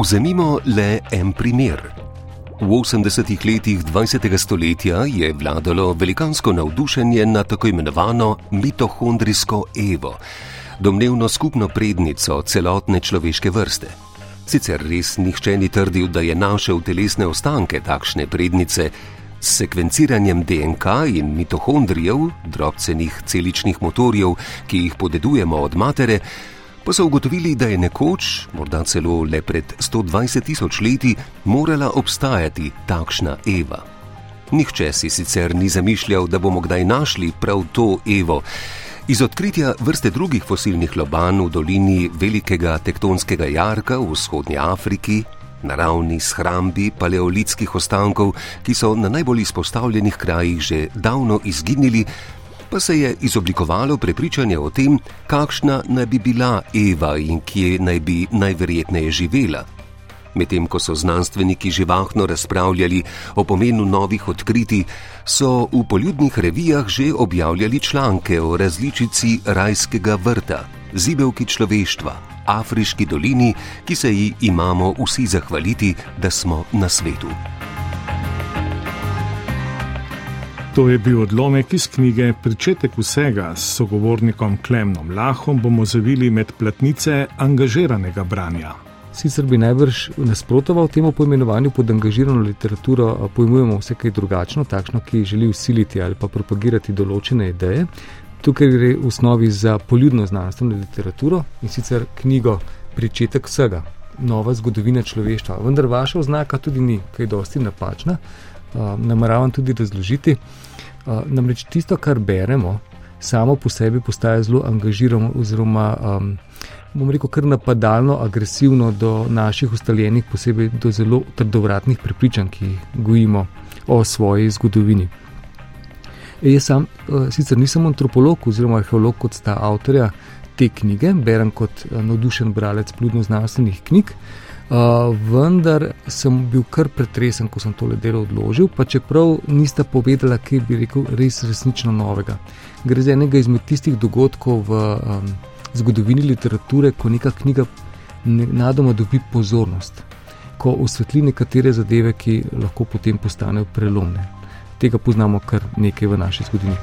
Vzemimo le en primer. V 80-ih letih 20. stoletja je vladalo velikansko navdušenje na tako imenovano mitohondrijsko Evo, domnevno skupno prednico celotne človeške vrste. Sicer res nihče ni trdil, da je našel telesne ostanke takšne prednice, s sekvenciranjem DNK in mitohondrijev, drobcenih celičnih motorjev, ki jih podedujemo od matere, pa so ugotovili, da je nekoč, morda celo le pred 120 tisoč leti, morala obstajati takšna Eva. Nihče si sicer ni zamišljal, da bomo kdaj našli prav to Evo. Iz odkritja vrste drugih fosilnih loban v dolini velikega tektonskega jarka v vzhodnji Afriki, naravni shrambi paleolitskih ostankov, ki so na najbolj izpostavljenih krajih že davno izginili, pa se je izoblikovalo prepričanje o tem, kakšna naj bi bila Eva in kje naj bi najverjetneje živela. Medtem ko so znanstveniki živahno razpravljali o pomenu novih odkritij, so v poljudnih revijah že objavljali članke o različici rajskega vrta, zibelki človeštva, afriški dolini, ki se ji imamo vsi zahvaliti, da smo na svetu. To je bil odlomek iz knjige Pričetek vsega s sogovornikom Klemnom Lahom bomo zavili med platnice angažiranega branja. Sicer bi najbrž nasprotoval temu poimenovanju pod angažirano literaturo, pojmujemo vse kaj drugačno, takšno, ki želi usiliti ali pa propagirati določene ideje. Tukaj gre v osnovi za poljudno znanstveno literaturo in sicer knjigo Pričetek vsega, nova zgodovina človeštva. Vendar vaša oznaka tudi ni kaj dosti napačna, nameravam tudi razložiti. Namreč tisto, kar beremo, samo po sebi postaje zelo angažirano oziroma um, bom rekel, kar napadalno, agresivno do naših ustaljenih, posebej do zelo trdovratnih prepričanj, ki jih gojimo o svoji zgodovini. Jaz sam uh, sicer nisem antropolog oziroma arheolog kot sta avtorja te knjige, berem kot uh, navdušen bralec pludno-znanstvenih knjig. Uh, vendar sem bil kar pretresen, ko sem tole delo odložil, pa čeprav nista povedala, kaj bi rekel, res resnično novega. Gre za enega izmed tistih dogodkov v um, zgodovini literature, ko neka knjiga nadoma dobi pozornost, ko osvetli nekatere zadeve, ki lahko potem postanejo prelomne. Tega poznamo kar nekaj v naši zgodovini.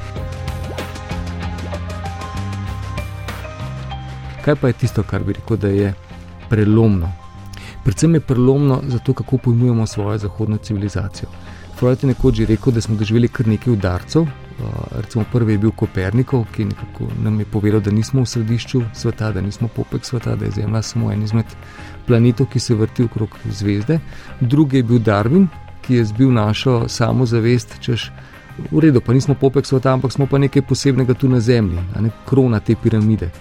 Kaj pa je tisto, kar bi rekel, da je prelomno? Predvsem je prelomno zato, kako pojmujemo svojo zahodno civilizacijo. Freud je nekoč že rekel, da smo doživeli kar nekaj udarcev, recimo prvi je bil Kopernikov, ki nam je povedal, da nismo v središču sveta, da nismo popek sveta, da je Zemlja samo en izmed planetov, ki se vrti okrog zvezde. Drugi je bil Darwin, ki je zbil našo samozavest, češ v redu, pa nismo popek sveta, ampak smo pa nekaj posebnega tu na Zemlji, ne krona te piramide.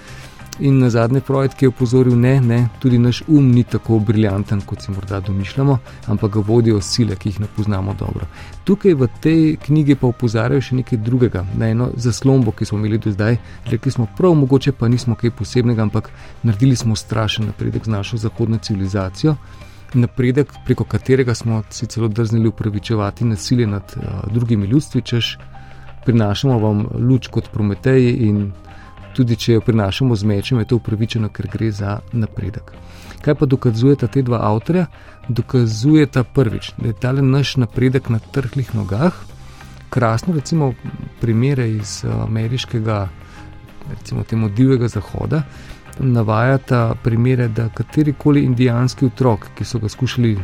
In na zadnje Freud, ki je opozoril, ne, ne, tudi naš um ni tako briljanten, kot si morda domišljamo, ampak ga vodijo sile, ki jih ne poznamo dobro. Tukaj v tej knjigi pa opozarjajo še nekaj drugega, na eno zaslombo, ki smo imeli do zdaj. Rekli smo, prav mogoče pa nismo kaj posebnega, ampak naredili smo strašen napredek z našo zahodno civilizacijo. Napredek, preko katerega smo si celo drznili upravičevati nasilje nad uh, drugimi ljudstvi, češ prinašamo vam luč kot Prometej in tudi če jo prinašamo z mečem, je to upravičeno, ker gre za napredek. Kaj pa dokazujeta te dva avtorja? Dokazujeta prvič, da je ta naš napredek na trhlih nogah. Krasno, recimo, primere iz ameriškega, recimo, temu divjega zahoda. Navajata primere, da katerikoli indijanski otrok, ki so ga skušali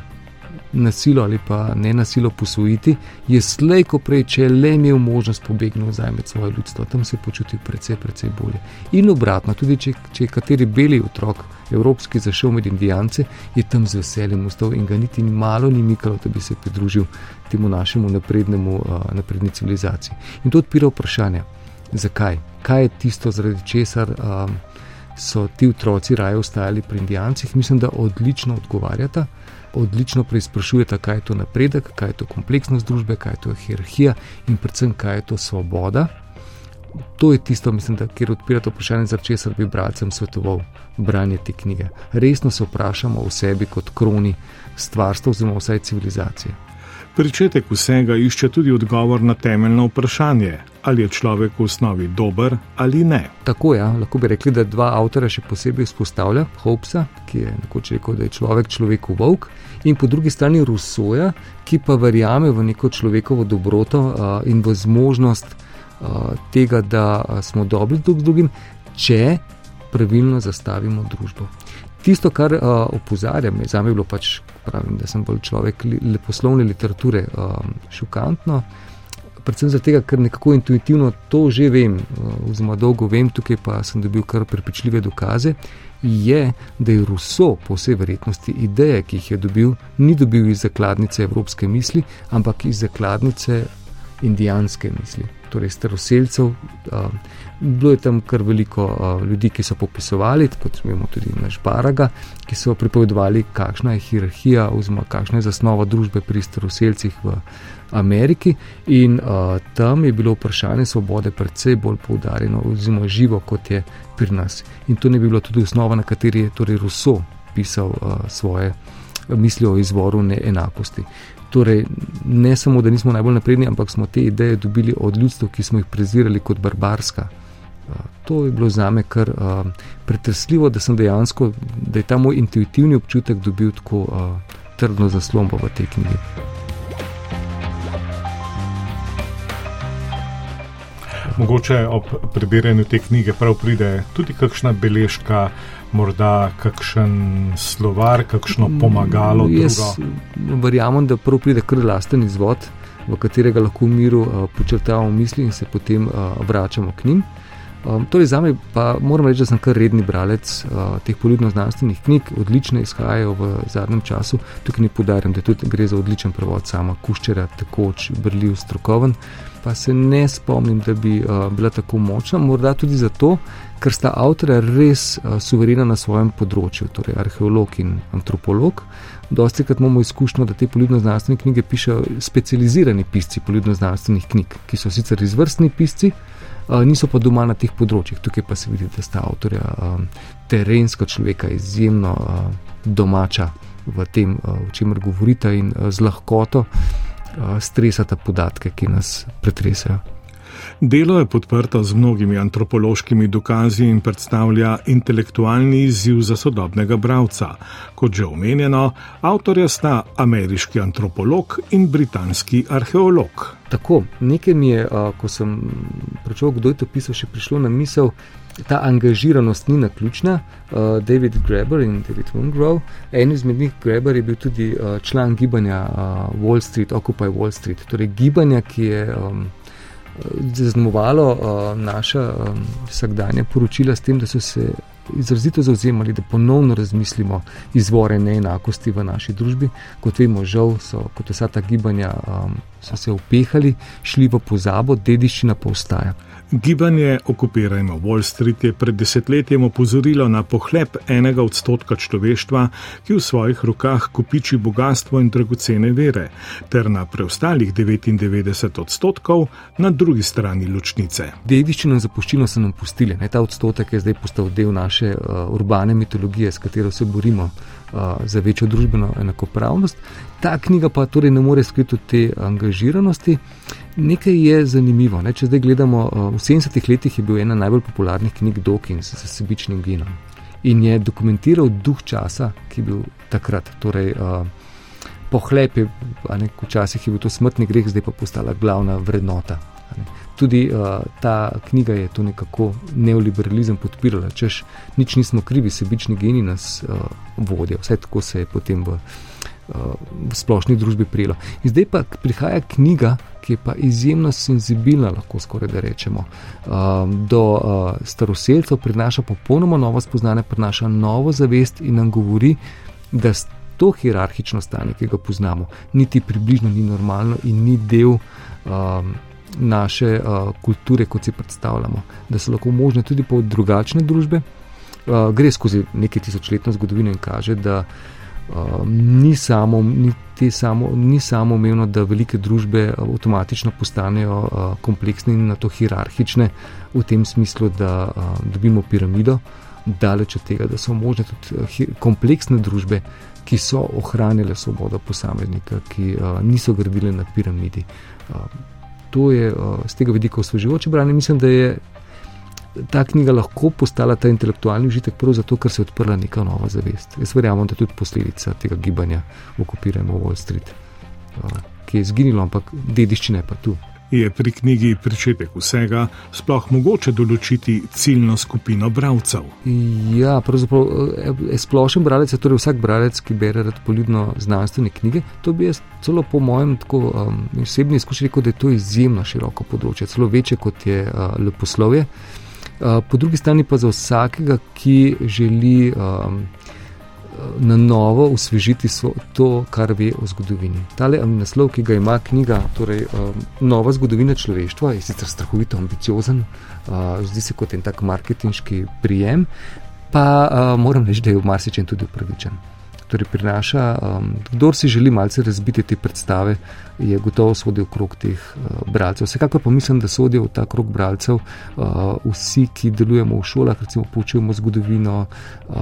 nasilo ali pa ne nasilo posvojiti, je slej, ko prej, če le imel možnost pobegniti nazaj med svoje ljudstvo, tam se je počutil precej, precej bolje. In obratno, tudi če, če je kateri beli otrok, evropski, zašel med indijance, je tam z veseljem ustal in ga niti malo ni mikalo, da bi se pridružil temu našemu naprednemu, uh, napredni civilizaciji. In to odpira vprašanje, zakaj, kaj je tisto, zaradi česar. Um, So ti otroci raje ostajali pri Indijancih, mislim, da odlično odgovarjata odlično preizprašujete, kaj je to napredek, kaj je to kompleksnost družbe, kaj je to hierarhija in predvsem, kaj je to svoboda. To je tisto, mislim, da, kjer odpirate vprašanje, za česar bi bralcem svetoval branje te knjige. Resno se vprašamo o sebi kot kroni stvarstva oziroma vsaj civilizacije. Pričetek vsega išče tudi odgovor na temeljno vprašanje, ali je človek v osnovi dober ali ne. Tako je, ja. lahko bi rekli, da dva avtorja še posebej izpostavlja Hopsa, ki je nekoč rekel, da je človek človeku volk, in po drugi strani Rusoja, ki pa verjame v neko človekovo dobroto uh, in v zmožnost uh, tega, da smo dobri drug z drugim, če pravilno zastavimo družbo. Tisto, kar uh, opozarjam, za me je bilo pač, pravim, da sem bolj človek leposlovne literature, um, šokantno. Predvsem zato, ker nekako intuitivno to že vem, oziroma dolgo vem, tukaj pa sem dobil kar prepričljive dokaze. Je, da je Rousseau po vsej verjetnosti ideje, ki jih je dobil, ni dobil iz zakladnice evropske misli, ampak iz zakladnice indijanske misli torej staroseljcev. Bilo je tam kar veliko ljudi, ki so popisovali, kot smo tudi naš Baraga, ki so pripovedovali, kakšna je hierarhija oziroma kakšna je zasnova družbe pri staroseljcih v Ameriki. In uh, tam je bilo vprašanje svobode precej bolj poudarjeno oziroma živo, kot je pri nas. In to ne bi bilo tudi osnova, na kateri je torej Rousseau pisal uh, svoje misli o izvoru neenakosti. Torej, ne samo, da nismo najbolj napredni, ampak smo te ideje dobili od ljudstva, ki smo jih prezirali kot barbarska. To je bilo za me kar uh, pretresljivo, da sem dejansko, da je ta moj intuitivni občutek dobil tako uh, trdno zaslombo v tej knjigi. Mogoče ob prebiranju te knjige prav pride tudi kakšna beležka morda kakšen slovar, kakšno pomagalo. Jaz verjamem, da prvo pride kar lasten izvod, v katerega lahko v miru uh, počrtavamo misli in se potem uh, vračamo k njim. Um, torej, za me pa moram reči, da sem kar redni bralec uh, teh poljudno-znanstvenih knjig, odlične izhajajo v zadnjem času. Tukaj ne podarjam, da tudi gre za odličen prevod sama Kuščera, takoč, brljiv, strokoven. Pa se ne spomnim, da bi uh, bila tako močna, morda tudi zato, ker sta avtorja res uh, suverena na svojem področju, torej arheolog in antropolog. Dosti krat imamo izkušnjo, da te poljudno-znanstvene knjige pišejo specializirani pisci poljudno-znanstvenih knjig, ki so sicer izvrstni pisci, uh, niso pa doma na teh področjih. Tukaj pa se vidi, da sta avtorja um, terenska človeka izjemno uh, domača v tem, o čemer govorita in z lahkoto stresata podatke, ki nas pretresajo. Delo je podprto z mnogimi antropološkimi dokazi in predstavlja intelektualni izziv za sodobnega bralca. Kot že omenjeno, avtorja sta ameriški antropolog in britanski arheolog. Tako, nekaj mi je, ko sem prečel, kdo je to pisal, še prišlo na misel. Ta angažiranost ni naključna. Uh, David Graeber in David Mungrove, en izmed njih, Graeber, je bil tudi uh, član gibanja uh, Wall Street, Occupy Wall Street, torej gibanja, ki je um, zaznamovalo uh, naša um, vsakdanja poročila s tem, da so se izrazito zauzemali, da ponovno razmislimo izvore neenakosti v naši družbi. Kot vemo, žal so kot vsa ta gibanja um, se upehali, šli v pozabo, dediščina pa ostaja. Gibanje Okupirajmo Wall Street je pred desetletjem opozorilo na pohlep enega odstotka človeštva, ki v svojih rokah kupiči bogatstvo in dragocene vere, ter na preostalih 99 odstotkov na drugi strani ločnice. Dediščino in zapuščino so nam pustili, ne ta odstotek je zdaj postal del naše uh, urbane mitologije, s katero se borimo za večjo družbeno enakopravnost. Ta knjiga pa torej ne more skriti te angažiranosti. Nekaj je zanimivo. Ne? Če zdaj gledamo, v 70-ih letih je bil ena najbolj popularnih knjig Dawkins s sebičnim genom in je dokumentiral duh časa, ki je bil takrat. Torej, pohlep je, včasih je bil to smrtni greh, zdaj pa postala glavna vrednota. Tudi uh, ta knjiga je to nekako neoliberalizem podpirala, češ nič nismo krivi, sebični geni nas uh, vodijo. Vse tako se je potem v v splošni družbi prijelo. In zdaj pa prihaja knjiga, ki je pa izjemno senzibilna, lahko skoraj da rečemo, do staroseljcev, prinaša popolnoma novo spoznanje, prinaša novo zavest in nam govori, da to hierarhično stanje, ki ga poznamo, niti približno ni normalno in ni del. Naše uh, kulture, kot si predstavljamo, da so lahko možne tudi po drugačne družbe, uh, gre skozi nekaj tisočletno zgodovino in kaže, da uh, ni samo, ni, samo, ni samo umevno, da velike družbe uh, avtomatično postanejo uh, kompleksne in na to hierarhične, v tem smislu, da uh, dobimo piramido, daleč od tega, da so možne tudi kompleksne družbe, ki so ohranile svobodo posameznika, ki uh, niso gradile na piramidi. Uh, to je z tega vidika osvežujoče branje. Mislim, da je ta knjiga lahko postala ta intelektualni užitek, prav zato, ker se je odprla neka nova zavest. Jaz verjamem, da je tudi posledica tega gibanja okupiramo Wall Street, ki je izginilo, ampak dediščina je pa tu je pri knjigi Pričetek vsega sploh mogoče določiti ciljno skupino bralcev. Ja, pravzaprav je splošen bralec, torej vsak bralec, ki bere poljubno znanstvene knjige. To bi jaz celo po mojem tako, um, osebni izkušnji rekel, da je to izjemno široko področje, celo večje kot je uh, leposlovje. Uh, po drugi strani pa za vsakega, ki želi. Um, na novo osvežiti to, kar ve o zgodovini. Tale um, naslov, ki ga ima knjiga, torej um, Nova zgodovina človeštva, je sicer strahovito ambiciozen, uh, zdi se kot en tak marketinški prijem, pa uh, moram reči, da je v marsičem tudi upravičen torej prinaša. Um, kdor si želi malce razbiti te predstave, je gotovo sodil krog teh uh, bralcev. Vsekakor pa mislim, da sodijo v ta krog bralcev uh, vsi, ki delujemo v šolah, recimo poučujemo zgodovino, uh,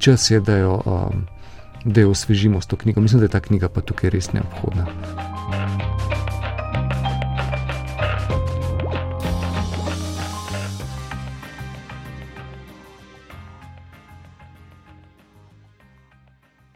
čas je, da jo, um, da jo osvežimo s to knjigo. Mislim, da je ta knjiga pa tukaj res neobhodna.